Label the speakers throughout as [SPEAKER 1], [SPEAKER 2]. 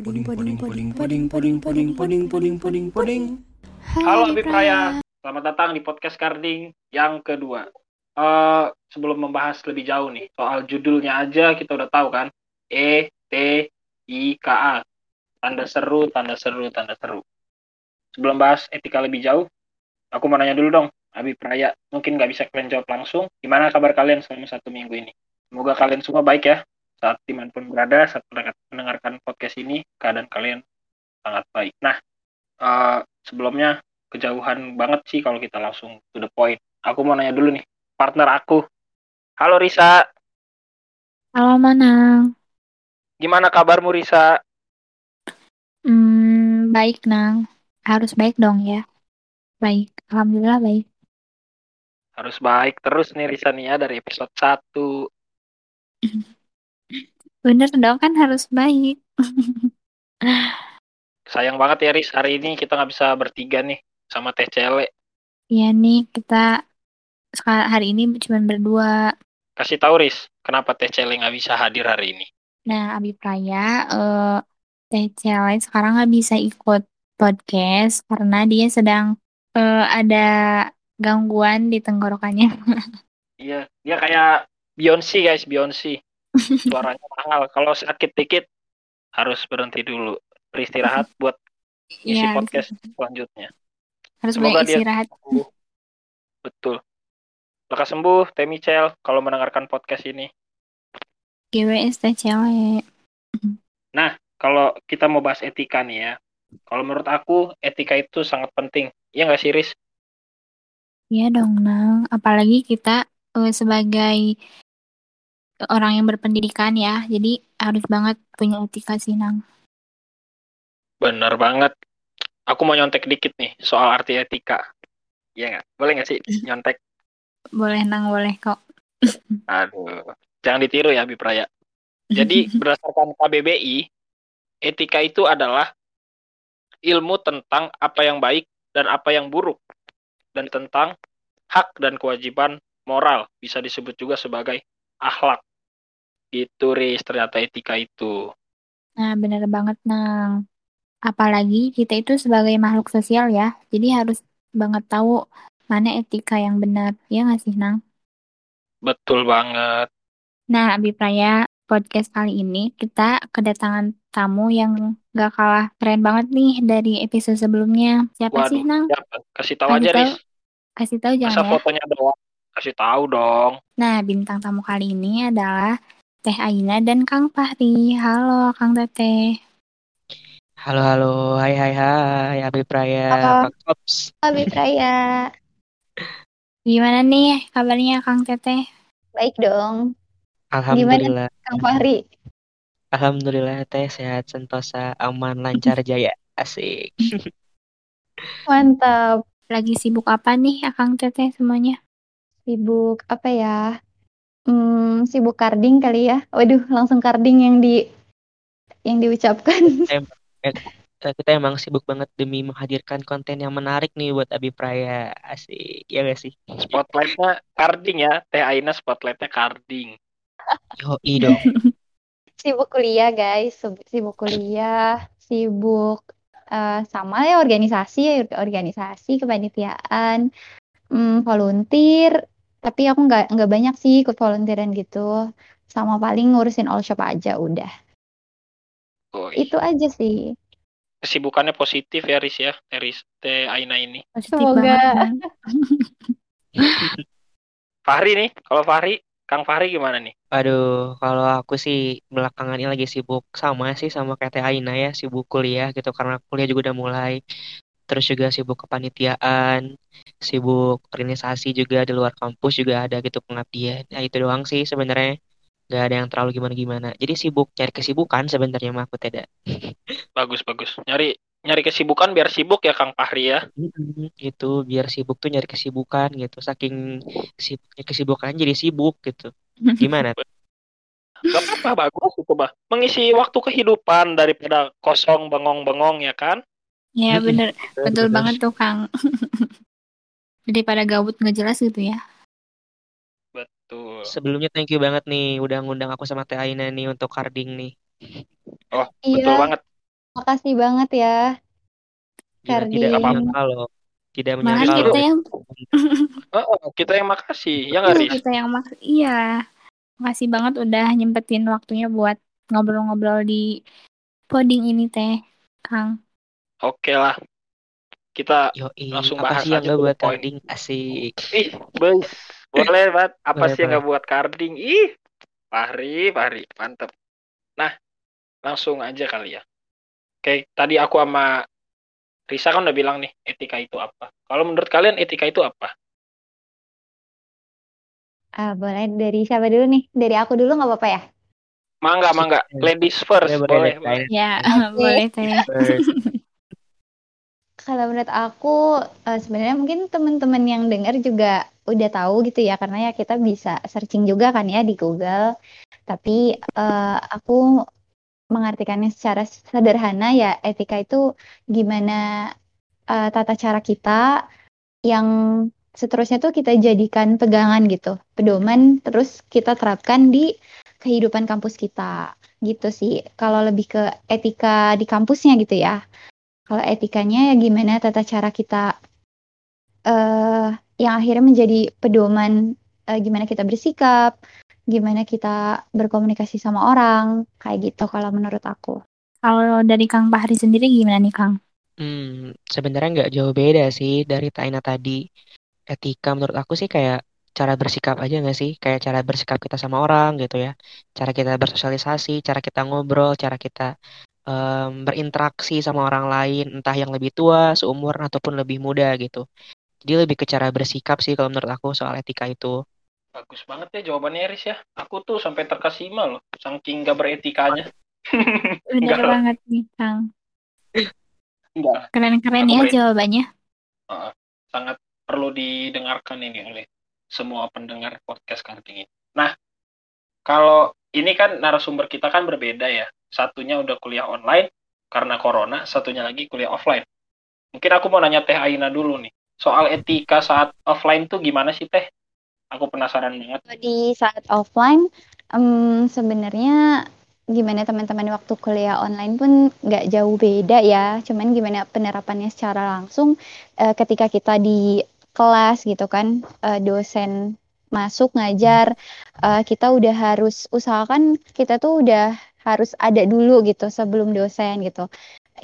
[SPEAKER 1] Puding, puding, puding, puding, puding, puding, puding, puding, puding, puding. Halo Habib Raya, selamat datang di podcast Karding yang kedua. Eh, sebelum membahas lebih jauh nih, soal judulnya aja kita udah tahu kan. E T I K A. Tanda seru, tanda seru, tanda seru. Sebelum bahas etika lebih jauh, aku mau nanya dulu dong, Habib Raya. Mungkin nggak bisa kalian jawab langsung. Gimana kabar kalian selama satu minggu ini? Semoga kalian semua baik ya saat di mana pun berada saat mendengarkan podcast ini keadaan kalian sangat baik. Nah uh, sebelumnya kejauhan banget sih kalau kita langsung to the point. Aku mau nanya dulu nih partner aku. Halo Risa.
[SPEAKER 2] Halo Manang.
[SPEAKER 1] Gimana kabarmu Risa?
[SPEAKER 2] Hmm, baik Nang. Harus baik dong ya. Baik, alhamdulillah baik.
[SPEAKER 1] Harus baik terus nih Risa nih ya dari episode 1.
[SPEAKER 2] Bener dong kan harus baik.
[SPEAKER 1] Sayang banget ya Riz, hari ini kita nggak bisa bertiga nih sama Teh Cele.
[SPEAKER 2] Iya nih, kita hari ini cuma berdua.
[SPEAKER 1] Kasih tahu Riz, kenapa Teh Cele nggak bisa hadir hari ini?
[SPEAKER 2] Nah, Abi Praya, uh, Teh Cele sekarang nggak bisa ikut podcast karena dia sedang uh, ada gangguan di tenggorokannya.
[SPEAKER 1] iya, dia kayak Beyonce guys, Beyonce suaranya mahal. Kalau sakit dikit harus berhenti dulu. Beristirahat buat isi ya, podcast selanjutnya.
[SPEAKER 2] Harus semoga dia istirahat.
[SPEAKER 1] sembuh. betul. Lekas sembuh Teh Michel kalau mendengarkan podcast ini.
[SPEAKER 2] GWS Teh cewek.
[SPEAKER 1] Nah kalau kita mau bahas etika nih ya. Kalau menurut aku etika itu sangat penting. Iya nggak sih Riz?
[SPEAKER 2] Iya dong Nang. Apalagi kita uh, sebagai orang yang berpendidikan ya, jadi harus banget punya etika sih, Nang.
[SPEAKER 1] Bener banget. Aku mau nyontek dikit nih soal arti etika. Iya nggak? Boleh nggak sih nyontek?
[SPEAKER 2] Boleh, Nang, boleh kok.
[SPEAKER 1] Aduh, jangan ditiru ya, Bipraya. Jadi berdasarkan KBBI, etika itu adalah ilmu tentang apa yang baik dan apa yang buruk, dan tentang hak dan kewajiban moral, bisa disebut juga sebagai akhlak. Gitu, Riz, ternyata etika itu.
[SPEAKER 2] Nah, bener banget, Nang. Apalagi kita itu sebagai makhluk sosial ya, jadi harus banget tahu mana etika yang benar. Ya nggak sih, Nang?
[SPEAKER 1] Betul banget.
[SPEAKER 2] Nah, Abi Praya, podcast kali ini kita kedatangan tamu yang gak kalah keren banget nih dari episode sebelumnya. Siapa
[SPEAKER 1] Waduh,
[SPEAKER 2] sih, Nang?
[SPEAKER 1] Siapa? Kasih tahu kasih aja, Riz.
[SPEAKER 2] Kasih tahu jangan
[SPEAKER 1] Masa ya. fotonya doang. Kasih tahu dong.
[SPEAKER 2] Nah, bintang tamu kali ini adalah Teh Aina dan Kang Fahri. Halo Kang Teteh.
[SPEAKER 3] Halo halo, hai hai hai, Abi Praya,
[SPEAKER 2] halo. Abi Praya. Gimana nih kabarnya Kang Teteh?
[SPEAKER 4] Baik dong.
[SPEAKER 3] Alhamdulillah.
[SPEAKER 4] Gimana Kang Fahri?
[SPEAKER 3] Alhamdulillah Teh sehat sentosa aman lancar jaya asik.
[SPEAKER 4] Mantap.
[SPEAKER 2] Lagi sibuk apa nih Kang Teteh semuanya?
[SPEAKER 4] Sibuk apa ya? Hmm, sibuk karding kali ya. Waduh, langsung karding yang di yang diucapkan.
[SPEAKER 3] Kita emang sibuk banget demi menghadirkan konten yang menarik nih buat Abi Praya. Asik, ya gak sih?
[SPEAKER 1] Spotlightnya karding ya. Teh Aina spotlightnya karding.
[SPEAKER 3] Yo, dong.
[SPEAKER 4] sibuk kuliah guys, sibuk kuliah, sibuk uh, sama ya organisasi ya organisasi kepanitiaan, hmm, volunteer, tapi aku nggak nggak banyak sih ikut volunteeran gitu. Sama paling ngurusin all shop aja udah. Oh, itu aja sih.
[SPEAKER 1] Kesibukannya positif ya Riz ya? Riz Teh Aina ini.
[SPEAKER 4] Positif semoga.
[SPEAKER 1] Fahri nih kalau Fahri Kang Fahri gimana nih?
[SPEAKER 3] Aduh, kalau aku sih belakangan ini lagi sibuk sama sih sama kayak Teh Aina ya, sibuk kuliah gitu karena kuliah juga udah mulai terus juga sibuk kepanitiaan, sibuk organisasi juga di luar kampus juga ada gitu pengabdian. Nah itu doang sih sebenarnya nggak ada yang terlalu gimana-gimana. Jadi sibuk cari kesibukan sebenarnya mah aku tidak.
[SPEAKER 1] Bagus bagus. Nyari nyari kesibukan biar sibuk ya Kang Fahri ya.
[SPEAKER 3] Itu biar sibuk tuh nyari kesibukan gitu. Saking sibuknya kesibukan jadi sibuk gitu. Gimana?
[SPEAKER 1] Gak apa-apa bagus itu bah. Mengisi waktu kehidupan daripada kosong bengong-bengong ya kan?
[SPEAKER 2] Iya bener, betul banget tuh Kang. Daripada gabut nggak jelas gitu ya.
[SPEAKER 1] Betul.
[SPEAKER 3] Sebelumnya thank you banget nih udah ngundang aku sama Teh Aina nih untuk carding nih.
[SPEAKER 1] Oh iya. betul banget.
[SPEAKER 4] Makasih banget ya,
[SPEAKER 3] Gila, tidak menyangka loh. Tidak
[SPEAKER 2] Malah
[SPEAKER 3] menyangka
[SPEAKER 2] kita
[SPEAKER 3] loh.
[SPEAKER 2] yang
[SPEAKER 1] Oh, oh, kita yang makasih, ya nggak
[SPEAKER 2] iya,
[SPEAKER 1] Riz?
[SPEAKER 2] kita yang mak iya. Makasih banget udah nyempetin waktunya buat ngobrol-ngobrol di poding ini teh, Kang.
[SPEAKER 1] Oke lah, kita
[SPEAKER 3] Yoi,
[SPEAKER 1] langsung
[SPEAKER 3] apa
[SPEAKER 1] bahas
[SPEAKER 3] sih yang
[SPEAKER 1] aja
[SPEAKER 3] gak buat
[SPEAKER 1] point.
[SPEAKER 3] carding? Asik.
[SPEAKER 1] Ih, boys, boleh banget. Apa
[SPEAKER 3] Boleh,
[SPEAKER 1] sih yang nggak buat carding? Ih, Fahri, Fahri, mantep. Nah, langsung aja kali ya. Oke, tadi aku sama Risa kan udah bilang nih, etika itu apa. Kalau menurut kalian etika itu apa?
[SPEAKER 4] Ah, boleh dari siapa dulu nih? Dari aku dulu nggak apa-apa ya?
[SPEAKER 1] Mangga, mangga. Ladies first,
[SPEAKER 3] Boleh,
[SPEAKER 1] boleh,
[SPEAKER 3] boleh,
[SPEAKER 1] boleh.
[SPEAKER 2] Ya, boleh teh.
[SPEAKER 4] Kalau menurut aku eh, sebenarnya mungkin teman-teman yang dengar juga udah tahu gitu ya karena ya kita bisa searching juga kan ya di Google. Tapi eh, aku mengartikannya secara sederhana ya etika itu gimana eh, tata cara kita yang seterusnya tuh kita jadikan pegangan gitu, pedoman terus kita terapkan di kehidupan kampus kita gitu sih. Kalau lebih ke etika di kampusnya gitu ya. Kalau etikanya ya gimana tata cara kita eh yang akhirnya menjadi pedoman eh, gimana kita bersikap, gimana kita berkomunikasi sama orang, kayak gitu kalau menurut aku.
[SPEAKER 2] Kalau dari Kang Fahri sendiri gimana nih, Kang?
[SPEAKER 3] Hmm, sebenarnya nggak jauh beda sih dari Taina tadi. Etika menurut aku sih kayak cara bersikap aja nggak sih? Kayak cara bersikap kita sama orang gitu ya. Cara kita bersosialisasi, cara kita ngobrol, cara kita em, berinteraksi sama orang lain, entah yang lebih tua, seumur ataupun lebih muda gitu. Jadi lebih ke cara bersikap sih kalau menurut aku soal etika itu.
[SPEAKER 1] Bagus banget ya jawabannya Riz ya. Aku tuh sampai terkesima loh, saking gak beretikanya.
[SPEAKER 2] Bener banget nih, Kang.
[SPEAKER 1] enggak.
[SPEAKER 2] Keren-keren ya
[SPEAKER 1] beretika.
[SPEAKER 2] jawabannya.
[SPEAKER 1] Heeh. sangat perlu didengarkan ini oleh semua pendengar podcast Karting ini. Nah, kalau ini kan narasumber kita kan berbeda ya. Satunya udah kuliah online karena corona, satunya lagi kuliah offline. Mungkin aku mau nanya Teh Aina dulu nih. Soal etika saat offline tuh gimana sih Teh? Aku penasaran banget.
[SPEAKER 4] Di saat offline, em, sebenarnya gimana teman-teman waktu kuliah online pun nggak jauh beda ya. Cuman gimana penerapannya secara langsung eh, ketika kita di kelas gitu kan, eh, dosen masuk ngajar, eh, kita udah harus usahakan kita tuh udah harus ada dulu gitu sebelum dosen gitu.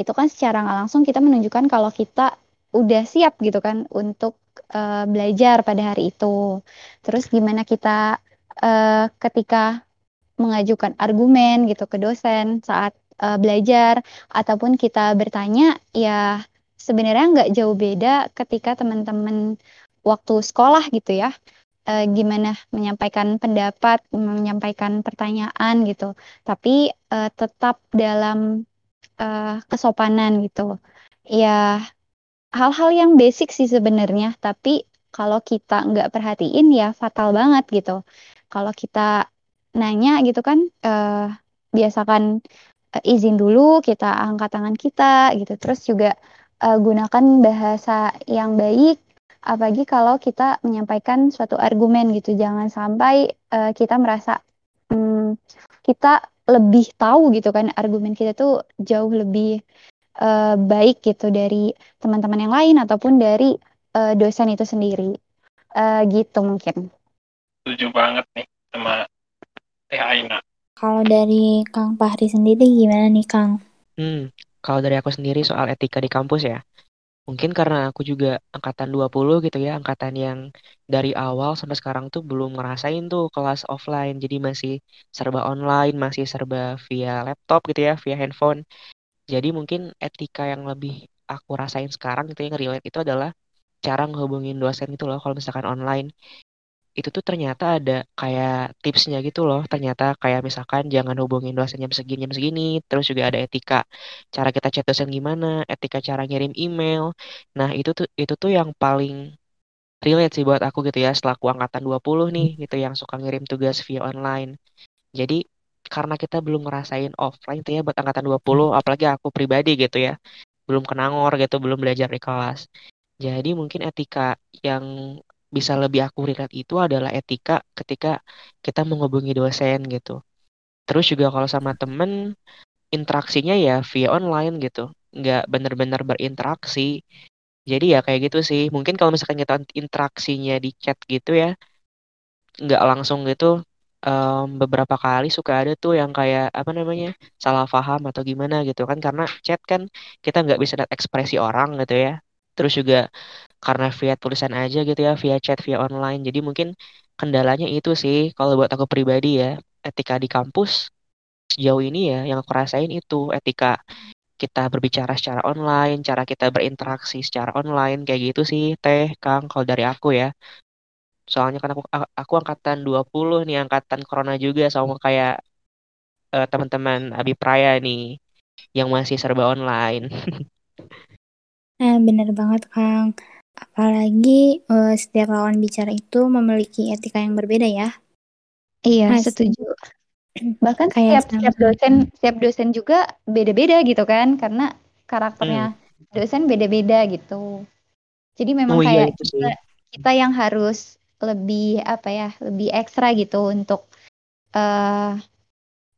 [SPEAKER 4] Itu kan secara nggak langsung kita menunjukkan kalau kita udah siap gitu kan untuk eh, belajar pada hari itu. Terus gimana kita eh, ketika mengajukan argumen gitu ke dosen saat eh, belajar ataupun kita bertanya ya sebenarnya nggak jauh beda ketika teman-teman waktu sekolah gitu ya Eh, gimana menyampaikan pendapat menyampaikan pertanyaan gitu tapi eh, tetap dalam eh, kesopanan gitu ya hal-hal yang basic sih sebenarnya, tapi kalau kita nggak perhatiin ya fatal banget gitu. Kalau kita nanya gitu kan, eh, biasakan eh, izin dulu, kita angkat tangan kita gitu. Terus juga eh, gunakan bahasa yang baik, apalagi kalau kita menyampaikan suatu argumen gitu. Jangan sampai eh, kita merasa hmm, kita lebih tahu gitu kan, argumen kita tuh jauh lebih eh, baik gitu dari teman-teman yang lain ataupun dari eh, dosen itu sendiri. Eh, gitu mungkin.
[SPEAKER 1] Setuju banget nih sama Teh Aina.
[SPEAKER 2] Kalau dari Kang Fahri sendiri gimana nih, Kang?
[SPEAKER 3] Hmm, kalau dari aku sendiri soal etika di kampus ya. Mungkin karena aku juga angkatan 20 gitu ya, angkatan yang dari awal sampai sekarang tuh belum ngerasain tuh kelas offline. Jadi masih serba online, masih serba via laptop gitu ya, via handphone. Jadi mungkin etika yang lebih aku rasain sekarang gitu yang relate itu adalah cara ngehubungin dosen gitu loh kalau misalkan online. Itu tuh ternyata ada kayak tipsnya gitu loh. Ternyata kayak misalkan jangan hubungin dosen jam segini jam segini. Terus juga ada etika cara kita chat dosen gimana, etika cara ngirim email. Nah, itu tuh itu tuh yang paling relate sih buat aku gitu ya selaku angkatan 20 nih gitu yang suka ngirim tugas via online. Jadi karena kita belum ngerasain offline tuh ya buat angkatan 20, apalagi aku pribadi gitu ya. Belum kenangor gitu, belum belajar di kelas. Jadi mungkin etika yang bisa lebih aku relate itu adalah etika ketika kita menghubungi dosen gitu. Terus juga kalau sama temen, interaksinya ya via online gitu. Nggak bener-bener berinteraksi. Jadi ya kayak gitu sih. Mungkin kalau misalkan kita interaksinya di chat gitu ya nggak langsung gitu um, beberapa kali suka ada tuh yang kayak apa namanya salah paham atau gimana gitu kan. Karena chat kan kita nggak bisa lihat ekspresi orang gitu ya. Terus juga karena via tulisan aja gitu ya via chat via online jadi mungkin kendalanya itu sih kalau buat aku pribadi ya etika di kampus sejauh ini ya yang aku rasain itu etika kita berbicara secara online, cara kita berinteraksi secara online kayak gitu sih, Teh, Kang, kalau dari aku ya. Soalnya kan aku aku angkatan 20 nih, angkatan corona juga sama kayak uh, teman-teman Abi Praya nih yang masih serba online.
[SPEAKER 2] nah, bener banget, Kang. Apalagi uh, setiap lawan bicara itu memiliki etika yang berbeda ya.
[SPEAKER 4] Iya, Mas. setuju. Bahkan Kayak setiap setiap dosen setiap dosen juga beda-beda gitu kan karena karakternya hmm. dosen beda-beda gitu. Jadi memang oh, iya, kayak kita, kita yang harus lebih apa ya lebih ekstra gitu untuk uh,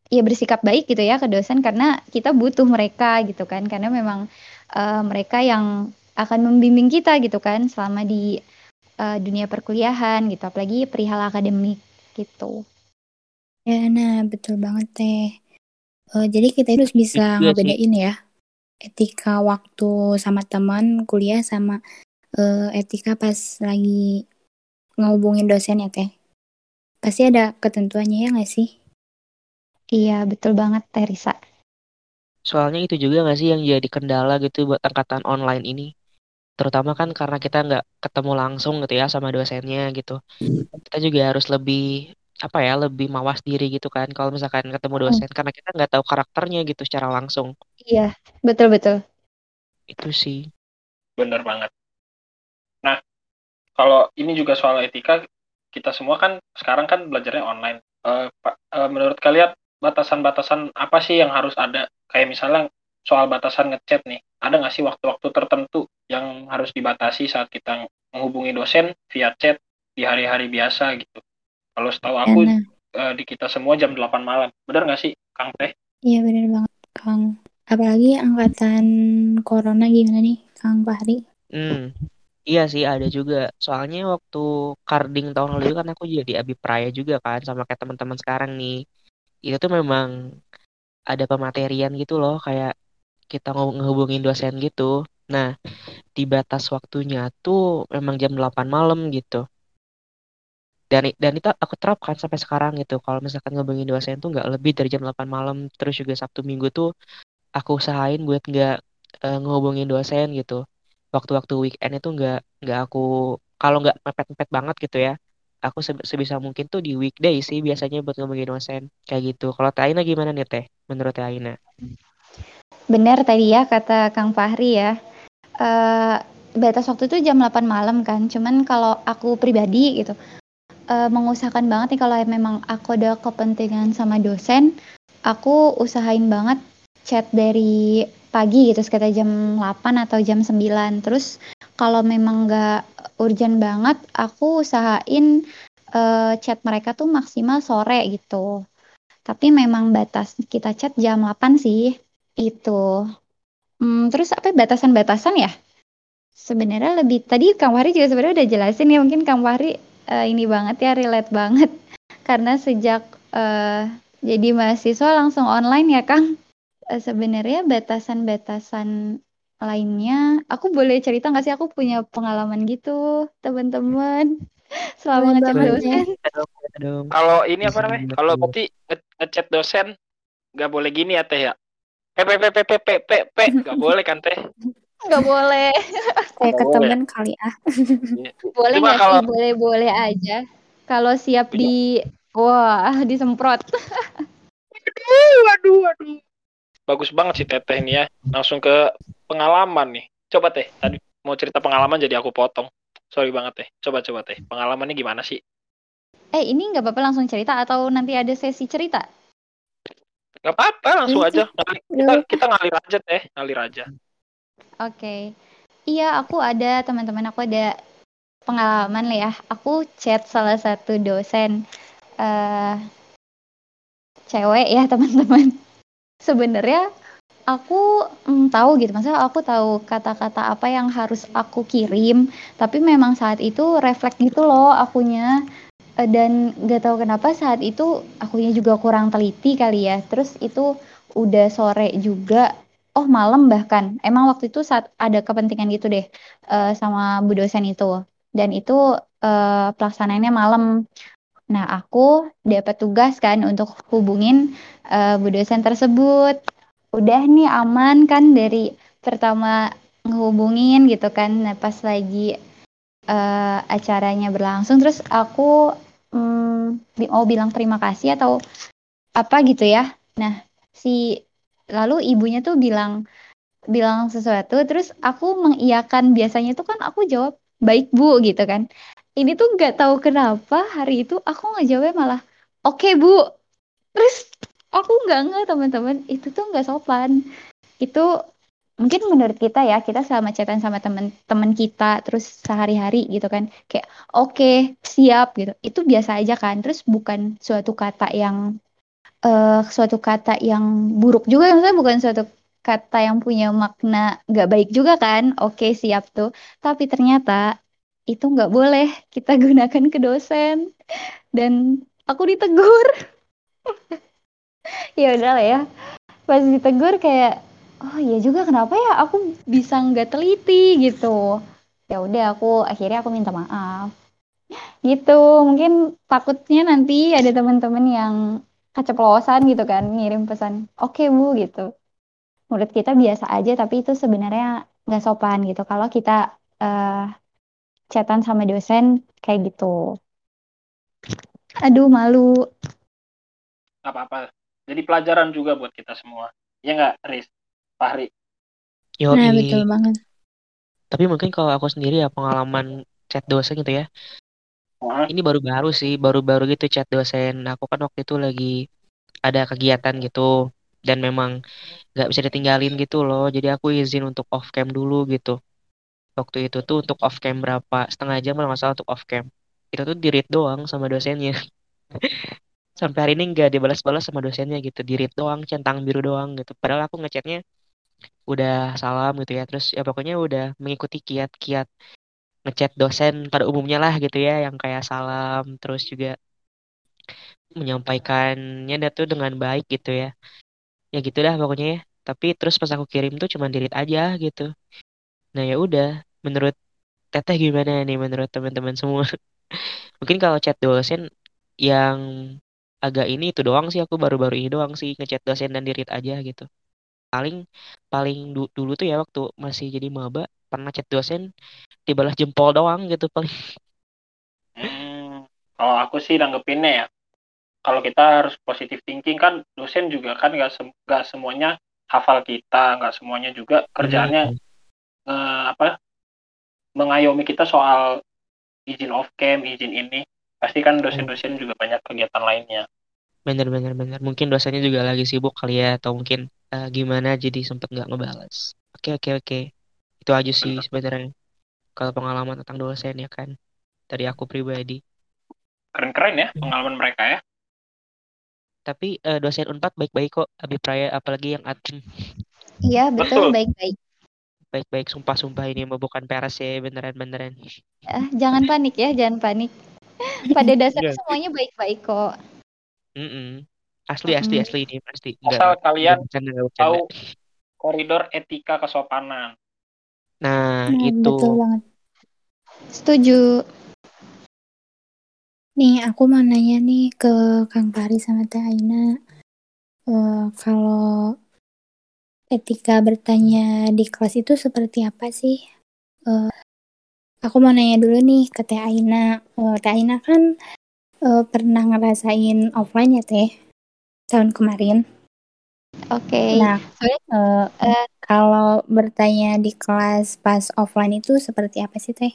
[SPEAKER 4] ya bersikap baik gitu ya ke dosen karena kita butuh mereka gitu kan karena memang uh, mereka yang akan membimbing kita gitu kan selama di uh, dunia perkuliahan gitu apalagi perihal akademik gitu.
[SPEAKER 2] Ya, nah betul banget teh. Uh, jadi kita harus bisa iya ngebedain ya etika waktu sama teman kuliah sama uh, etika pas lagi ngehubungin dosen ya teh. Pasti ada ketentuannya ya nggak sih?
[SPEAKER 4] Iya betul banget teh Risa.
[SPEAKER 3] Soalnya itu juga nggak sih yang jadi kendala gitu buat angkatan online ini. Terutama kan karena kita nggak ketemu langsung gitu ya sama dosennya gitu. Kita juga harus lebih apa ya lebih mawas diri gitu kan kalau misalkan ketemu hmm. dosen hmm. karena kita nggak tahu karakternya gitu secara langsung
[SPEAKER 4] iya betul betul
[SPEAKER 3] itu sih
[SPEAKER 1] bener banget nah kalau ini juga soal etika kita semua kan sekarang kan belajarnya online uh, uh, menurut kalian batasan-batasan apa sih yang harus ada kayak misalnya soal batasan ngechat nih ada nggak sih waktu-waktu tertentu yang harus dibatasi saat kita menghubungi dosen via chat di hari-hari biasa gitu kalau setahu aku uh, di kita semua jam 8 malam. Benar nggak sih, Kang Teh?
[SPEAKER 2] Iya, benar banget, Kang. Apalagi angkatan corona gimana nih, Kang Fahri?
[SPEAKER 3] Hmm, iya sih ada juga. Soalnya waktu carding tahun lalu kan aku jadi abi praya juga kan sama kayak teman-teman sekarang nih. Itu tuh memang ada pematerian gitu loh, kayak kita ngehubungin dosen gitu. Nah, di batas waktunya tuh memang jam 8 malam gitu. Dan dan itu aku terapkan sampai sekarang gitu. Kalau misalkan ngobongin dosen tuh nggak lebih dari jam 8 malam. Terus juga Sabtu Minggu tuh aku usahain buat nggak uh, ngehubungin dosen gitu. Waktu-waktu weekend itu nggak nggak aku kalau nggak mepet-mepet banget gitu ya aku sebisa mungkin tuh di weekday sih biasanya buat ngomongin dosen kayak gitu. Kalau Teh gimana nih Teh? Menurut Teh Aina
[SPEAKER 4] benar tadi ya kata Kang Fahri ya uh, batas waktu itu jam 8 malam kan cuman kalau aku pribadi gitu uh, mengusahakan banget nih kalau memang aku ada kepentingan sama dosen, aku usahain banget chat dari pagi gitu sekitar jam 8 atau jam 9. Terus kalau memang nggak urgent banget, aku usahain uh, chat mereka tuh maksimal sore gitu. Tapi memang batas kita chat jam 8 sih. Itu. Hmm, terus apa batasan-batasan ya? Sebenarnya lebih tadi Kang Wari juga sebenarnya udah jelasin ya mungkin Kang Wari uh, ini banget ya relate banget karena sejak uh, jadi mahasiswa langsung online ya Kang. Uh, sebenarnya batasan-batasan lainnya, aku boleh cerita nggak sih aku punya pengalaman gitu teman-teman selama ngechat dosen.
[SPEAKER 1] Kalau ini apa namanya? Kalau berarti ngechat dosen nggak boleh gini ya teh ya? PPPPPPP nggak boleh kan teh?
[SPEAKER 4] Nggak boleh.
[SPEAKER 2] Kayak ke temen kali ah.
[SPEAKER 4] boleh nggak kalau... Boleh boleh aja. Kalau siap di wah disemprot.
[SPEAKER 1] waduh, waduh, waduh. Bagus banget sih Teteh ini ya. Langsung ke pengalaman nih. Coba Teh, tadi mau cerita pengalaman jadi aku potong. Sorry banget Teh. Coba coba Teh. Pengalamannya gimana sih?
[SPEAKER 4] Eh, ini nggak apa-apa langsung cerita atau nanti ada sesi cerita?
[SPEAKER 1] Gak apa-apa, langsung iya aja. Kita, kita ngalir aja Teh, ngalir aja.
[SPEAKER 4] Oke. Iya, aku ada teman-teman aku ada pengalaman lah ya. Aku chat salah satu dosen uh, cewek ya teman-teman. sebenarnya aku mm, tahu gitu maksudnya aku tahu kata-kata apa yang harus aku kirim tapi memang saat itu refleks gitu loh akunya dan gak tahu kenapa saat itu akunya juga kurang teliti kali ya. Terus itu udah sore juga. Oh malam bahkan. Emang waktu itu saat ada kepentingan gitu deh uh, sama bu dosen itu. Dan itu uh, pelaksanaannya malam. Nah aku dapat tugas kan untuk hubungin uh, bu dosen tersebut. Udah nih aman kan dari pertama ngehubungin gitu kan. Nah pas lagi uh, acaranya berlangsung terus aku mau bilang terima kasih atau apa gitu ya. Nah, si lalu ibunya tuh bilang bilang sesuatu terus aku mengiyakan biasanya tuh kan aku jawab baik bu gitu kan. Ini tuh nggak tahu kenapa hari itu aku nggak jawabnya malah oke okay, bu. Terus aku nggak nggak teman-teman. Itu tuh nggak sopan. Itu mungkin menurut kita ya kita selama chatan sama teman-teman kita terus sehari-hari gitu kan kayak oke okay, siap gitu. Itu biasa aja kan terus bukan suatu kata yang uh, suatu kata yang buruk juga maksudnya bukan suatu kata yang punya makna nggak baik juga kan oke okay, siap tuh. Tapi ternyata itu nggak boleh kita gunakan ke dosen dan aku ditegur. Ya udah lah ya pas ditegur kayak oh iya juga kenapa ya? Aku bisa nggak teliti gitu. Ya udah aku akhirnya aku minta maaf. Gitu mungkin takutnya nanti ada teman-teman yang keceplosan gitu kan ngirim pesan oke okay, bu gitu. Menurut kita biasa aja tapi itu sebenarnya nggak sopan gitu. Kalau kita uh, chatan sama dosen kayak gitu. Aduh malu.
[SPEAKER 1] Apa-apa. Jadi pelajaran juga buat kita semua. Ya nggak Riz Fahri.
[SPEAKER 2] Yo, nah, betul banget.
[SPEAKER 3] Tapi mungkin kalau aku sendiri ya pengalaman chat dosen gitu ya. Wah. Ini baru-baru sih, baru-baru gitu chat dosen. Aku kan waktu itu lagi ada kegiatan gitu dan memang nggak bisa ditinggalin gitu loh. Jadi aku izin untuk off cam dulu gitu. Waktu itu tuh untuk off cam berapa setengah jam kalau nggak salah untuk off cam. Itu tuh di read doang sama dosennya. Sampai hari ini nggak dibalas-balas sama dosennya gitu. Di read doang, centang biru doang gitu. Padahal aku ngechatnya udah salam gitu ya. Terus ya pokoknya udah mengikuti kiat-kiat ngechat dosen pada umumnya lah gitu ya yang kayak salam terus juga menyampaikannya tuh dengan baik gitu ya. Ya gitu dah pokoknya ya. Tapi terus pas aku kirim tuh cuma dirit aja gitu. Nah ya udah menurut teteh gimana nih menurut teman-teman semua? Mungkin kalau chat dosen yang agak ini itu doang sih aku baru-baru ini doang sih ngechat dosen dan dirit aja gitu paling paling du dulu tuh ya waktu masih jadi maba pernah chat dosen dibalas jempol doang gitu paling.
[SPEAKER 1] Hmm, kalau aku sih nanggepinnya ya kalau kita harus positif thinking kan dosen juga kan nggak se gak semuanya hafal kita nggak semuanya juga kerjaannya hmm. eh, apa mengayomi kita soal izin off cam izin ini pasti kan dosen-dosen juga banyak kegiatan lainnya.
[SPEAKER 3] Bener bener bener mungkin dosennya juga lagi sibuk kali ya atau mungkin uh, gimana jadi sempet nggak ngebalas oke oke oke. Itu aja sih sebenarnya kalau pengalaman tentang dosen ya kan dari aku pribadi.
[SPEAKER 1] Keren-keren ya pengalaman mereka ya.
[SPEAKER 3] Tapi uh, dosen unpad baik-baik kok Abi Praya apalagi yang admin
[SPEAKER 4] iya betul baik-baik.
[SPEAKER 3] Baik-baik sumpah-sumpah ini mau bukan peres ya beneran-beneran
[SPEAKER 4] eh, jangan panik ya jangan panik. Pada dasarnya iya. semuanya baik-baik kok.
[SPEAKER 3] Mm -mm. Asli, asli, mm. asli ini pasti.
[SPEAKER 1] Asal kalian tahu koridor etika kesopanan.
[SPEAKER 3] Nah, nah itu.
[SPEAKER 2] Betul banget. Setuju. Nih, aku mau nanya nih ke Kang Pari sama Teh Aina. Uh, kalau etika bertanya di kelas itu seperti apa sih? Uh, aku mau nanya dulu nih ke Teh Aina. Uh, Teh Aina kan uh, pernah ngerasain offline ya Teh? Tahun kemarin.
[SPEAKER 4] Oke. Okay.
[SPEAKER 2] Nah, uh, uh, kalau bertanya di kelas pas offline itu seperti apa sih teh?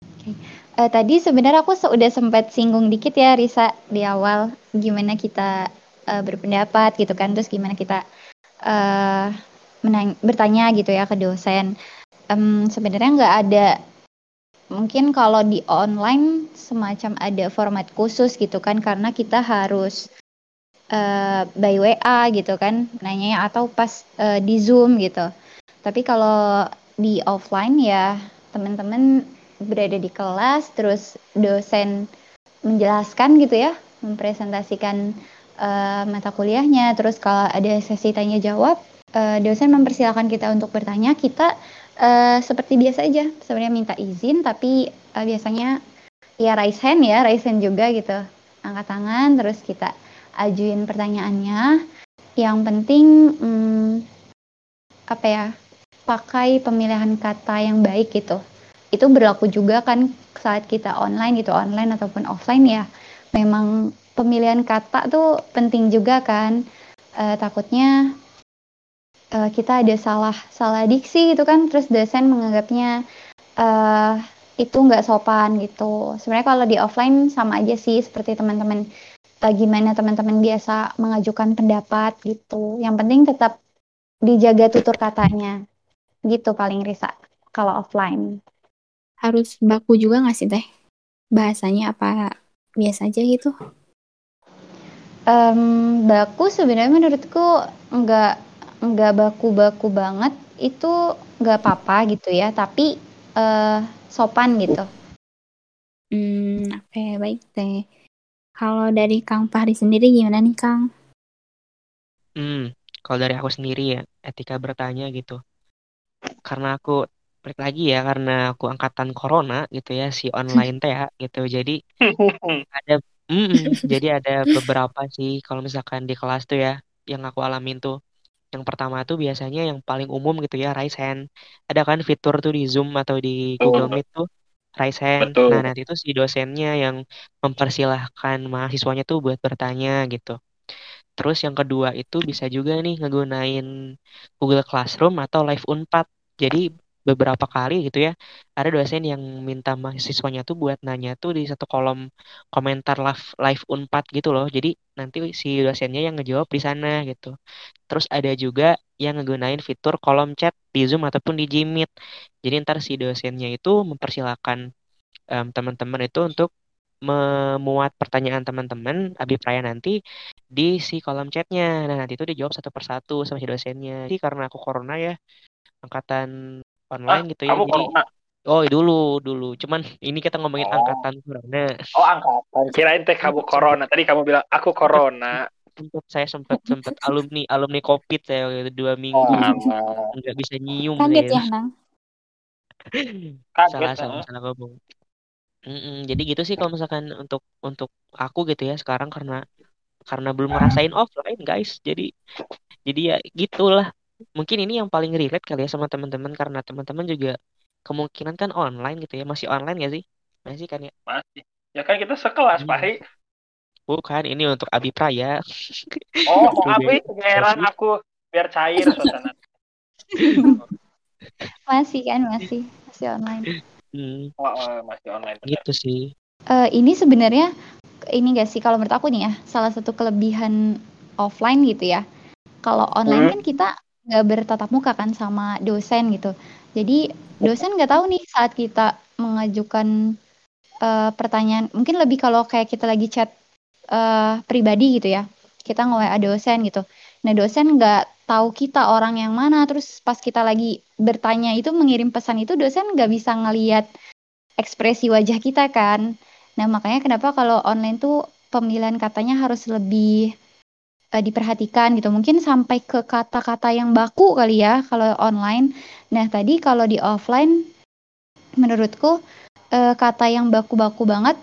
[SPEAKER 4] Okay. Uh, eh, tadi sebenarnya aku sudah sempat singgung dikit ya Risa di awal gimana kita uh, berpendapat gitu kan, terus gimana kita uh, menang bertanya gitu ya ke dosen. Um, sebenarnya nggak ada mungkin kalau di online semacam ada format khusus gitu kan karena kita harus uh, by WA gitu kan nanya atau pas uh, di Zoom gitu. Tapi kalau di offline ya teman-teman berada di kelas terus dosen menjelaskan gitu ya, mempresentasikan uh, mata kuliahnya, terus kalau ada sesi tanya jawab, uh, dosen mempersilahkan kita untuk bertanya, kita uh, seperti biasa aja sebenarnya minta izin tapi uh, biasanya ya raise hand ya, raise hand juga gitu. Angkat tangan terus kita ajuin pertanyaannya. Yang penting hmm, apa ya? pakai pemilihan kata yang baik gitu. Itu berlaku juga kan saat kita online gitu, online ataupun offline ya. Memang pemilihan kata tuh penting juga kan. Uh, takutnya uh, kita ada salah salah diksi gitu kan, terus dosen menganggapnya uh, itu nggak sopan gitu. Sebenarnya kalau di offline sama aja sih seperti teman-teman gimana teman-teman biasa mengajukan pendapat gitu. Yang penting tetap dijaga tutur katanya. Gitu paling Risa kalau offline.
[SPEAKER 2] Harus baku juga nggak sih Teh? Bahasanya apa biasa aja gitu?
[SPEAKER 4] Um, baku sebenarnya menurutku nggak nggak baku-baku banget itu nggak apa-apa gitu ya tapi uh, sopan gitu.
[SPEAKER 2] Hmm, oke okay, baik teh. Kalau dari Kang Fahri sendiri gimana nih Kang?
[SPEAKER 3] Hmm, kalau dari aku sendiri ya etika bertanya gitu. Karena aku balik lagi ya karena aku angkatan corona gitu ya si online teh ya gitu. Jadi ada mm -mm, jadi ada beberapa sih kalau misalkan di kelas tuh ya yang aku alamin tuh. Yang pertama tuh biasanya yang paling umum gitu ya raise hand ada kan fitur tuh di Zoom atau di Google Meet tuh raise hand
[SPEAKER 1] Betul.
[SPEAKER 3] nah nanti tuh si dosennya yang mempersilahkan mahasiswanya tuh buat bertanya gitu Terus yang kedua itu bisa juga nih ngegunain Google Classroom atau Live Unpad. Jadi beberapa kali gitu ya, ada dosen yang minta mahasiswanya tuh buat nanya tuh di satu kolom komentar live, live Unpad gitu loh. Jadi nanti si dosennya yang ngejawab di sana gitu. Terus ada juga yang ngegunain fitur kolom chat di Zoom ataupun di Gmeet. Jadi ntar si dosennya itu mempersilahkan um, teman-teman itu untuk memuat pertanyaan teman-teman Abi Praya nanti di si kolom chatnya. Nah nanti itu dijawab satu persatu sama si dosennya. Jadi karena aku corona ya, angkatan online ah, gitu ya.
[SPEAKER 1] Kamu
[SPEAKER 3] jadi,
[SPEAKER 1] corona?
[SPEAKER 3] Oh dulu dulu. Cuman ini kita ngomongin oh. angkatan corona.
[SPEAKER 1] Oh angkatan. Kirain teh kamu corona. Tadi kamu bilang aku corona.
[SPEAKER 3] Sempet saya sempat sempat alumni alumni covid saya waktu itu dua minggu oh, nggak bisa nyium
[SPEAKER 2] kaget ya nang
[SPEAKER 3] salah salah salah ngomong Mm-mm, jadi gitu sih kalau misalkan untuk untuk aku gitu ya sekarang karena karena belum ngerasain offline guys. Jadi jadi ya gitulah. Mungkin ini yang paling relate kali ya sama teman-teman karena teman-teman juga kemungkinan kan online gitu ya. Masih online ya sih? Masih kan ya?
[SPEAKER 1] Masih. Ya kan kita sekelas, hmm. Pak.
[SPEAKER 3] Bukan, ini untuk Abi Praya.
[SPEAKER 1] Oh, Abi, heran aku biar cair suasana.
[SPEAKER 4] masih kan, masih. Masih online.
[SPEAKER 1] Hmm. Oh, oh, masih online.
[SPEAKER 3] Bener. Gitu sih.
[SPEAKER 4] Uh, ini sebenarnya ini gak sih kalau menurut aku nih ya salah satu kelebihan offline gitu ya. Kalau online hmm. kan kita nggak bertatap muka kan sama dosen gitu. Jadi dosen nggak tahu nih saat kita mengajukan uh, pertanyaan. Mungkin lebih kalau kayak kita lagi chat uh, pribadi gitu ya. Kita nge-WA dosen gitu. Nah dosen nggak tahu kita orang yang mana terus pas kita lagi bertanya itu mengirim pesan itu dosen nggak bisa ngeliat ekspresi wajah kita kan nah makanya kenapa kalau online tuh pemilihan katanya harus lebih uh, diperhatikan gitu. Mungkin sampai ke kata-kata yang baku kali ya kalau online. Nah tadi kalau di offline menurutku uh, kata yang baku-baku banget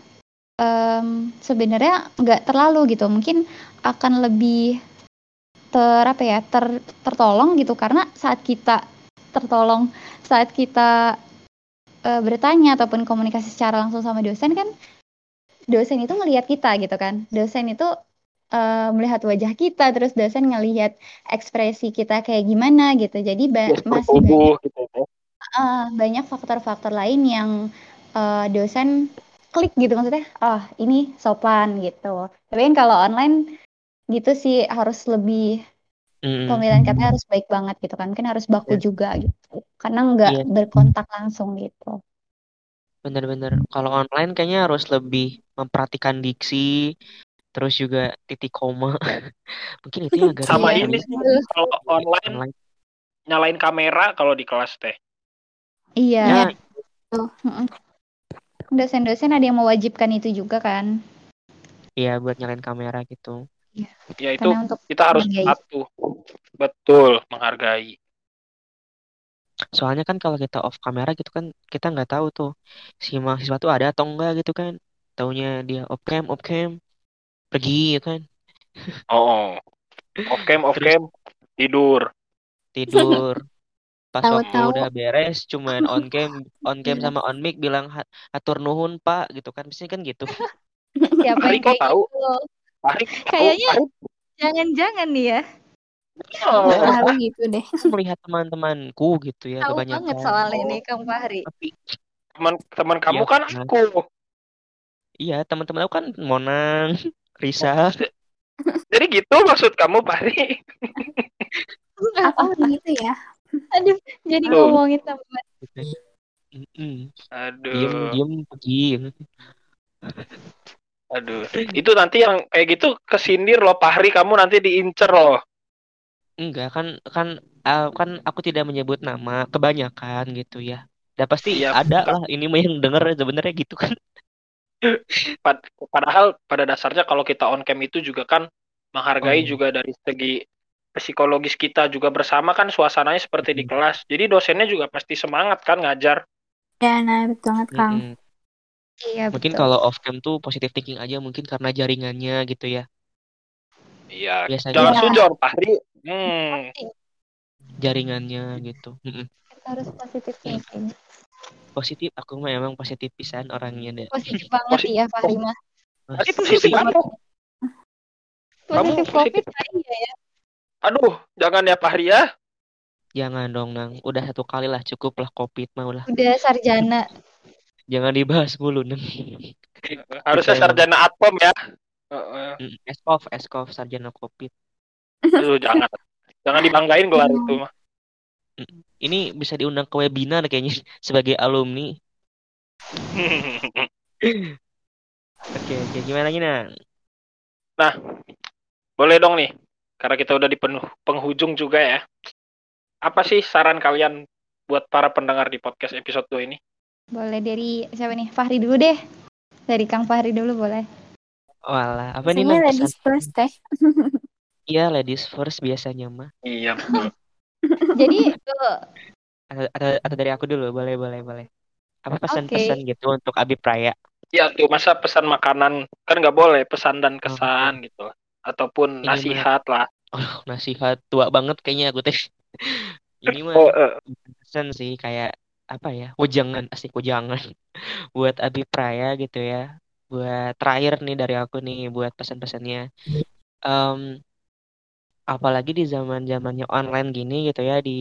[SPEAKER 4] um, sebenarnya nggak terlalu gitu. Mungkin akan lebih ter apa ya ter, tertolong gitu. Karena saat kita tertolong saat kita e, bertanya ataupun komunikasi secara langsung sama dosen kan dosen itu ngelihat kita gitu kan. Dosen itu e, melihat wajah kita terus dosen ngelihat ekspresi kita kayak gimana gitu. Jadi ba masih banyak gitu, uh, banyak faktor-faktor lain yang uh, dosen klik gitu maksudnya. Oh ini sopan gitu. Tapi kan kalau online gitu sih harus lebih mm. pemilihan katanya harus baik banget gitu kan. Kan harus baku yeah. juga gitu. Karena nggak yeah. berkontak langsung gitu.
[SPEAKER 3] Bener-bener. Kalau online kayaknya harus lebih memperhatikan diksi terus juga titik koma mungkin itu yang agak
[SPEAKER 1] Sama ini sih kalau online
[SPEAKER 3] Online.
[SPEAKER 1] nyalain kamera kalau di kelas teh.
[SPEAKER 4] Iya.
[SPEAKER 3] Ya,
[SPEAKER 4] Mm-mm. Dosen-dosen ada yang mewajibkan itu juga kan.
[SPEAKER 3] iya buat nyalain kamera gitu
[SPEAKER 1] Ya itu
[SPEAKER 4] Karena untuk
[SPEAKER 1] kita harus patuh. Betul, menghargai.
[SPEAKER 3] soalnya kan kalau kita off kamera gitu kan kita nggak tahu tuh si mahasiswa tuh ada atau enggak gitu kan taunya dia off cam off cam pergi ya kan
[SPEAKER 1] Oh, off cam, off
[SPEAKER 3] Terus-
[SPEAKER 1] cam, tidur.
[SPEAKER 3] tidur pas waktu
[SPEAKER 2] Tahu-tahu.
[SPEAKER 3] udah beres cuman on cam on cam sama on mic bilang "Ha- atur nuhun pak gitu kan biasanya kan gitu
[SPEAKER 4] Siapa yang kayak
[SPEAKER 1] tahu?
[SPEAKER 4] gitu? Kayaknya- Jangan-jangan nih ya.
[SPEAKER 1] Oh,
[SPEAKER 2] Baru gitu deh.
[SPEAKER 3] melihat teman-temanku gitu ya
[SPEAKER 4] Tahu
[SPEAKER 3] kebanyakan
[SPEAKER 4] banget soal ini Kang Fahri.
[SPEAKER 1] teman teman kamu
[SPEAKER 3] Iya,
[SPEAKER 1] kan aku.
[SPEAKER 3] iya teman-teman aku kan Monang Risa
[SPEAKER 1] Jadi gitu maksud kamu, Fahri?
[SPEAKER 2] Apa gitu ya?
[SPEAKER 4] Aduh, jadi
[SPEAKER 1] Tuh.
[SPEAKER 4] ngomongin teman.
[SPEAKER 3] Mm-mm. diem
[SPEAKER 1] Aduh,
[SPEAKER 3] diem pergi
[SPEAKER 1] aduh. Itu nanti yang kayak gitu kesindir loh, Fahri. Kamu nanti diincer loh.
[SPEAKER 3] enggak kan kan uh, kan aku tidak menyebut nama kebanyakan gitu ya dan pasti
[SPEAKER 1] Iya,
[SPEAKER 3] ada lah ini mah yang denger sebenarnya gitu kan
[SPEAKER 1] Pad- Padahal pada dasarnya kalau kita on cam itu juga kan menghargai
[SPEAKER 3] Oh.
[SPEAKER 1] juga dari segi psikologis kita juga bersama kan suasananya seperti di
[SPEAKER 3] Mm.
[SPEAKER 1] kelas. Jadi dosennya juga pasti semangat kan ngajar.
[SPEAKER 2] Ya, nah betul banget Kang.
[SPEAKER 3] Mm-mm.
[SPEAKER 4] Iya,
[SPEAKER 3] mungkin
[SPEAKER 4] betul.
[SPEAKER 3] kalau off cam tuh positive thinking aja mungkin karena jaringannya gitu ya
[SPEAKER 1] Iya,
[SPEAKER 3] Biasanya.
[SPEAKER 1] jangan
[SPEAKER 2] Iya.
[SPEAKER 1] sujon, Fahri. Hmm.
[SPEAKER 3] jaringannya gitu Mm-mm.
[SPEAKER 4] Kita harus positif thinking.
[SPEAKER 3] Positif aku mah emang positif pisan orangnya deh
[SPEAKER 4] Positif banget
[SPEAKER 1] Posi-
[SPEAKER 4] ya Fahri mah.
[SPEAKER 1] Positif apa? Kamu
[SPEAKER 4] Positif
[SPEAKER 1] positif.
[SPEAKER 4] COVID lah iya ya.
[SPEAKER 1] Aduh, jangan ya Fahri ya.
[SPEAKER 3] jangan dong nang udah satu kali lah cukup lah covid mah ulah
[SPEAKER 4] Udah sarjana.
[SPEAKER 3] jangan dibahas mulu nang
[SPEAKER 1] Harusnya sarjana atpom ya. Heeh.
[SPEAKER 3] Mm, eskov eskov sarjana covid
[SPEAKER 1] Aduh, jangan. Jangan dibanggain gelar itu mah.
[SPEAKER 3] Ini bisa diundang ke webinar kayaknya sebagai alumni oke oke gimana lagi nang
[SPEAKER 1] Boleh dong nih. Karena kita udah di penuh penghujung juga ya. Apa sih saran kalian buat para pendengar di podcast episode 2 ini?
[SPEAKER 4] Boleh dari siapa nih? Fahri dulu deh. Dari Kang Fahri dulu boleh.
[SPEAKER 3] Walah, apa nih
[SPEAKER 2] Biasanya
[SPEAKER 3] nang
[SPEAKER 2] ladies first teh.
[SPEAKER 3] Iya, ladies first biasanya mah.
[SPEAKER 1] Iya, betul.
[SPEAKER 4] Jadi tuh,
[SPEAKER 3] Atau, atau, atau dari aku dulu, boleh, boleh, boleh. Apa pesan-pesan gitu untuk Abi Praya?
[SPEAKER 1] Ya tuh masa pesan makanan kan nggak boleh pesan dan kesan gitu. Ataupun
[SPEAKER 3] Ini mah-
[SPEAKER 1] nasihat lah.
[SPEAKER 3] Oh, nasihat tua banget kayaknya aku teh. Ini mah
[SPEAKER 1] Oh, eh,
[SPEAKER 3] pesan sih kayak apa ya? Wejangan, asik wejangan. Buat Abi Praya gitu ya. Buat terakhir nih dari aku nih buat pesan-pesannya. Em, apalagi di zaman-zamannya online gini gitu ya di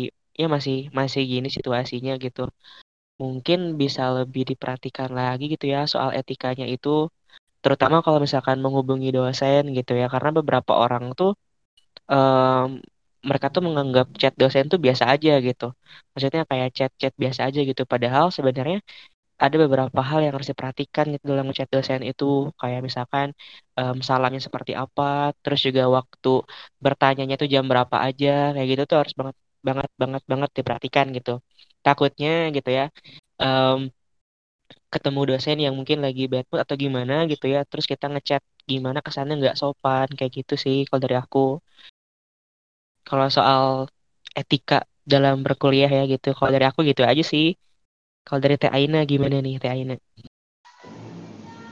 [SPEAKER 3] ya masih masih gini situasinya gitu. Mungkin bisa lebih diperhatikan lagi gitu ya soal etikanya itu terutama kalau misalkan menghubungi dosen gitu ya karena beberapa orang tuh em, mereka tuh menganggap chat dosen tuh biasa aja gitu. Maksudnya kayak chat-chat biasa aja gitu. Padahal sebenarnya ada beberapa hal yang harus diperhatikan gitu dalam chat dosen itu. Kayak misalkan em, salamnya seperti apa, terus juga waktu bertanyanya tuh jam berapa aja, kayak gitu tuh harus banget banget banget banget diperhatikan gitu. Takutnya gitu ya. em, ketemu dosen yang mungkin lagi bad mood atau gimana gitu ya terus kita ngechat gimana kesannya nggak sopan kayak gitu sih kalau dari aku kalau soal etika dalam berkuliah ya gitu kalau dari aku gitu aja sih kalau dari Teh Aina gimana nih Teh Aina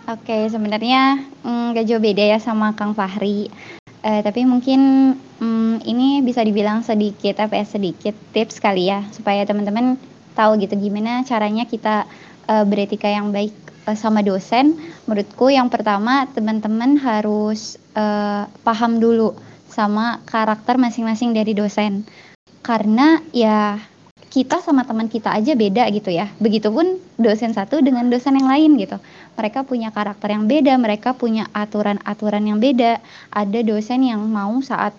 [SPEAKER 4] Oke, sebenarnya mm, gak jauh beda ya sama Kang Fahri. Eh, tapi mungkin mm, ini bisa dibilang sedikit apa ya sedikit tips kali ya supaya teman-teman tahu gitu gimana caranya kita eh, beretika yang baik eh, sama dosen. Menurutku yang pertama teman-teman harus eh, paham dulu sama karakter masing-masing dari dosen. Karena ya kita sama teman kita aja beda gitu ya. Begitupun dosen satu dengan dosen yang lain gitu mereka punya karakter yang beda, mereka punya aturan-aturan yang beda. Ada dosen yang mau saat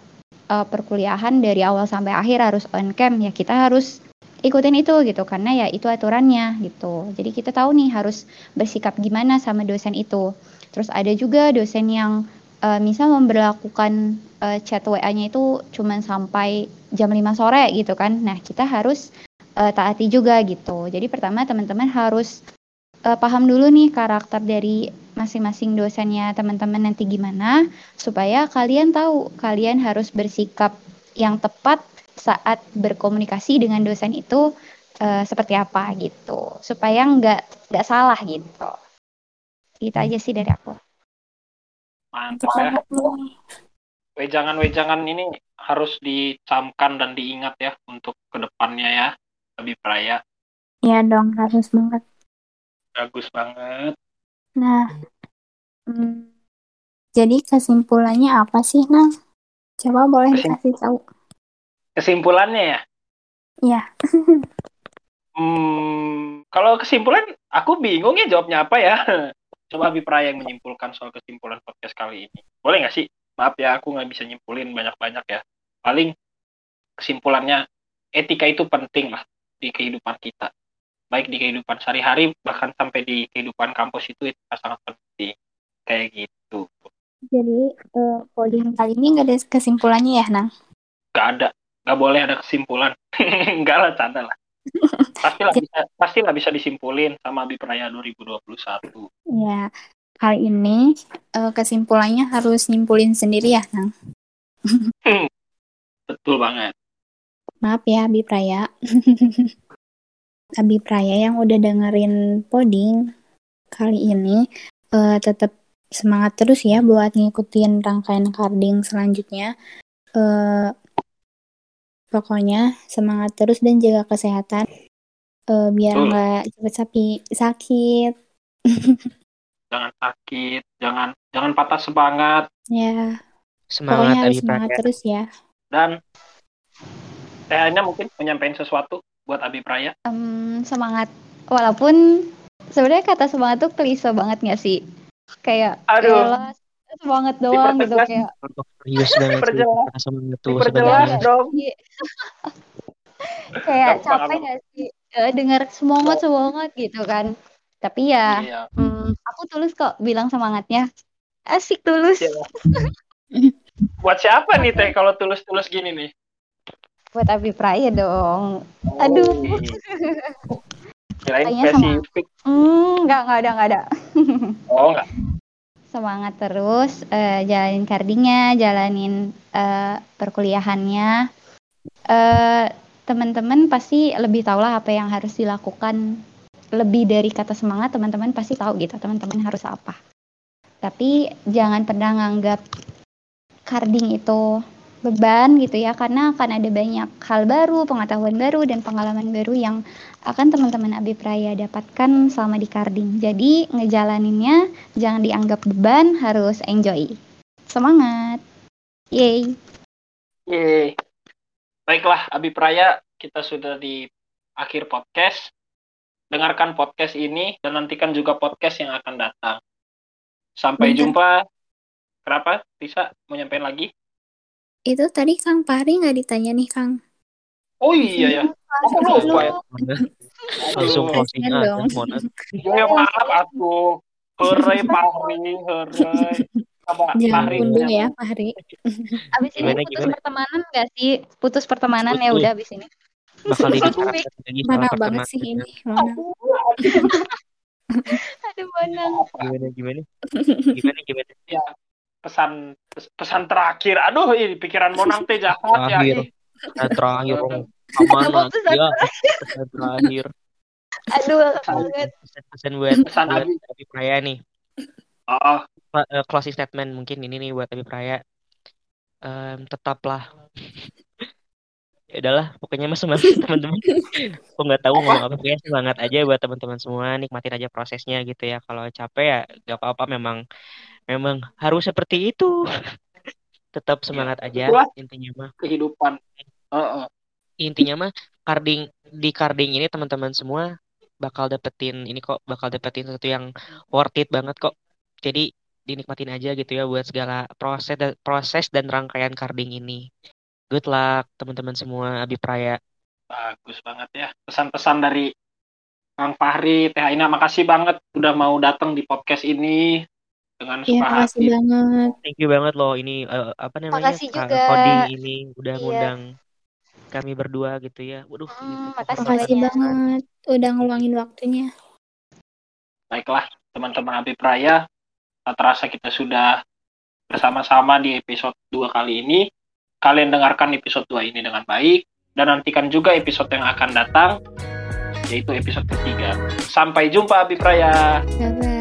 [SPEAKER 4] uh, perkuliahan dari awal sampai akhir harus on cam, ya kita harus ikutin itu gitu karena ya itu aturannya gitu. Jadi kita tahu nih harus bersikap gimana sama dosen itu. Terus ada juga dosen yang uh, misal memberlakukan uh, chat WA-nya itu cuma sampai jam 5 sore gitu kan. Nah, kita harus uh, taati juga gitu. Jadi pertama teman-teman harus uh, paham dulu nih karakter dari masing-masing dosennya teman-teman nanti gimana supaya kalian tahu kalian harus bersikap yang tepat saat berkomunikasi dengan dosen itu uh, seperti apa gitu supaya nggak nggak salah gitu itu aja sih dari aku
[SPEAKER 1] mantap ya wejangan-wejangan ini harus dicamkan dan diingat ya untuk ke depannya ya lebih peraya
[SPEAKER 2] Iya dong harus banget.
[SPEAKER 1] Bagus banget.
[SPEAKER 2] Nah hmm, jadi kesimpulannya apa sih Nang? Coba boleh Kesim dikasih tahu.
[SPEAKER 1] Kesimpulannya ya?
[SPEAKER 2] Iya.
[SPEAKER 1] Hmm, kalau kesimpulan aku bingung ya jawabnya apa ya. Coba Praya yang menyimpulkan soal kesimpulan podcast kali ini. Boleh nggak sih maaf ya aku nggak bisa nyimpulin banyak-banyak ya. Paling kesimpulannya etika itu penting lah di kehidupan kita. Baik di kehidupan sehari-hari bahkan sampai di kehidupan kampus itu itu sangat penting. Kayak gitu.
[SPEAKER 2] Jadi uh, podium kali ini nggak ada kesimpulannya ya nang?
[SPEAKER 1] Nggak ada. Nggak boleh ada kesimpulan. Nggak lah canda lah. Pastilah bisa pastilah bisa disimpulin sama Bipraya 2021
[SPEAKER 2] ya kali ini uh, kesimpulannya harus nyimpulin sendiri ya nang.
[SPEAKER 1] Betul banget.
[SPEAKER 2] Maaf ya Bipraya Abi Praya yang udah dengerin poding kali ini uh, tetap semangat terus ya buat ngikutin rangkaian carding selanjutnya. Uh, Pokoknya semangat terus dan jaga kesehatan. Uh, biar nggak cepet sapi sakit.
[SPEAKER 1] jangan sakit, jangan jangan patah semangat.
[SPEAKER 2] Ya.
[SPEAKER 3] Semangat
[SPEAKER 2] Pokoknya harus semangat terus ya.
[SPEAKER 1] Dan tehnya mungkin menyampaikan sesuatu buat Abi Praya.
[SPEAKER 4] Um, semangat. Walaupun sebenarnya kata semangat tuh klise banget nggak sih? Kayak
[SPEAKER 1] Aduh
[SPEAKER 4] semangat doang gitu kayak
[SPEAKER 3] serius banget
[SPEAKER 1] perjelas
[SPEAKER 3] semangat
[SPEAKER 1] tuh perjelas dong
[SPEAKER 4] kayak capek gak sih uh, dengar semangat semangat gitu kan tapi ya iya. hmm, aku tulus kok bilang semangatnya asik tulus iya.
[SPEAKER 1] buat siapa nih teh kalau tulus tulus gini nih
[SPEAKER 4] buat Abi Praya dong oh, aduh
[SPEAKER 1] Kirain spesifik.
[SPEAKER 4] Hmm, enggak, enggak ada, enggak ada.
[SPEAKER 1] oh, enggak
[SPEAKER 4] semangat terus uh, jalanin kardingnya, jalanin uh, perkuliahannya. Uh, teman-teman pasti lebih tahu lah apa yang harus dilakukan. Lebih dari kata semangat, teman-teman pasti tahu gitu, teman-teman harus apa. Tapi jangan pernah nganggap karding itu beban gitu ya karena akan ada banyak hal baru, pengetahuan baru dan pengalaman baru yang akan teman-teman Abi Praya dapatkan selama di Karding. Jadi ngejalaninnya jangan dianggap beban, harus enjoy. Semangat. Yeay.
[SPEAKER 1] Yeay. Baiklah Abi Praya, kita sudah di akhir podcast. Dengarkan podcast ini dan nantikan juga podcast yang akan datang. Sampai Bener. jumpa. Kenapa? Bisa mau nyampein lagi?
[SPEAKER 2] Itu tadi Kang Pari nggak ditanya nih Kang.
[SPEAKER 1] Oh iya ya. Aku lupa ya.
[SPEAKER 3] Langsung closing aja,
[SPEAKER 1] Ya maaf aku. Hore Pari, hore.
[SPEAKER 2] Jangan unduh ya Pari.
[SPEAKER 4] Abis ini putus gimana? pertemanan nggak sih? Putus pertemanan ya udah abis ini.
[SPEAKER 3] Bakal ini
[SPEAKER 2] Mana banget sih ini. Mana?
[SPEAKER 4] Aduh mana?
[SPEAKER 3] Gimana gimana? Gimana gimana?
[SPEAKER 1] Ya, pesan pesan terakhir. Aduh ini pikiran monang teh jahat ya
[SPEAKER 3] terakhir. eh, terakhir ya pesan terakhir?
[SPEAKER 4] aduh banget?
[SPEAKER 3] Pesan, pesan buat pesan buat Abi Praya nih.
[SPEAKER 1] Oh.
[SPEAKER 3] Uh, closing statement mungkin ini nih buat Abi Praya. Um, tetaplah ya udahlah pokoknya mas semangat teman-teman. Aku nggak tahu ngomong apa? pokoknya semangat aja buat teman-teman semua nikmatin aja prosesnya gitu ya. Kalau capek ya gak apa-apa memang memang harus seperti itu. Tetap semangat ya, aja intinya mah.
[SPEAKER 1] kehidupan. Uh -uh.
[SPEAKER 3] intinya mah carding di carding ini teman-teman semua bakal dapetin ini kok bakal dapetin sesuatu yang worth it banget kok. Jadi dinikmatin aja gitu ya buat segala proses dan proses dan rangkaian carding ini good luck teman-teman semua Abi Praya
[SPEAKER 1] bagus banget ya pesan-pesan dari Kang Fahri Teh Aina makasih banget udah mau datang di podcast ini dengan
[SPEAKER 2] Iya,
[SPEAKER 1] suka
[SPEAKER 2] makasih
[SPEAKER 1] hati.
[SPEAKER 2] banget.
[SPEAKER 3] Thank you banget loh ini eh, apa namanya
[SPEAKER 4] Makasih juga.
[SPEAKER 3] Coding ini udah
[SPEAKER 4] Iya.
[SPEAKER 3] ngundang kami berdua gitu ya. Waduh,
[SPEAKER 4] Hmm,
[SPEAKER 3] gitu.
[SPEAKER 4] makasih
[SPEAKER 2] Makasih banget udah ngeluangin waktunya.
[SPEAKER 1] Baiklah, teman-teman Abi Praya, tak terasa kita sudah bersama-sama di episode 2 kali ini. Kalian dengarkan episode 2 ini dengan baik, dan nantikan juga episode yang akan datang, yaitu episode ketiga. Sampai jumpa Abi Praya.
[SPEAKER 2] Bye-bye.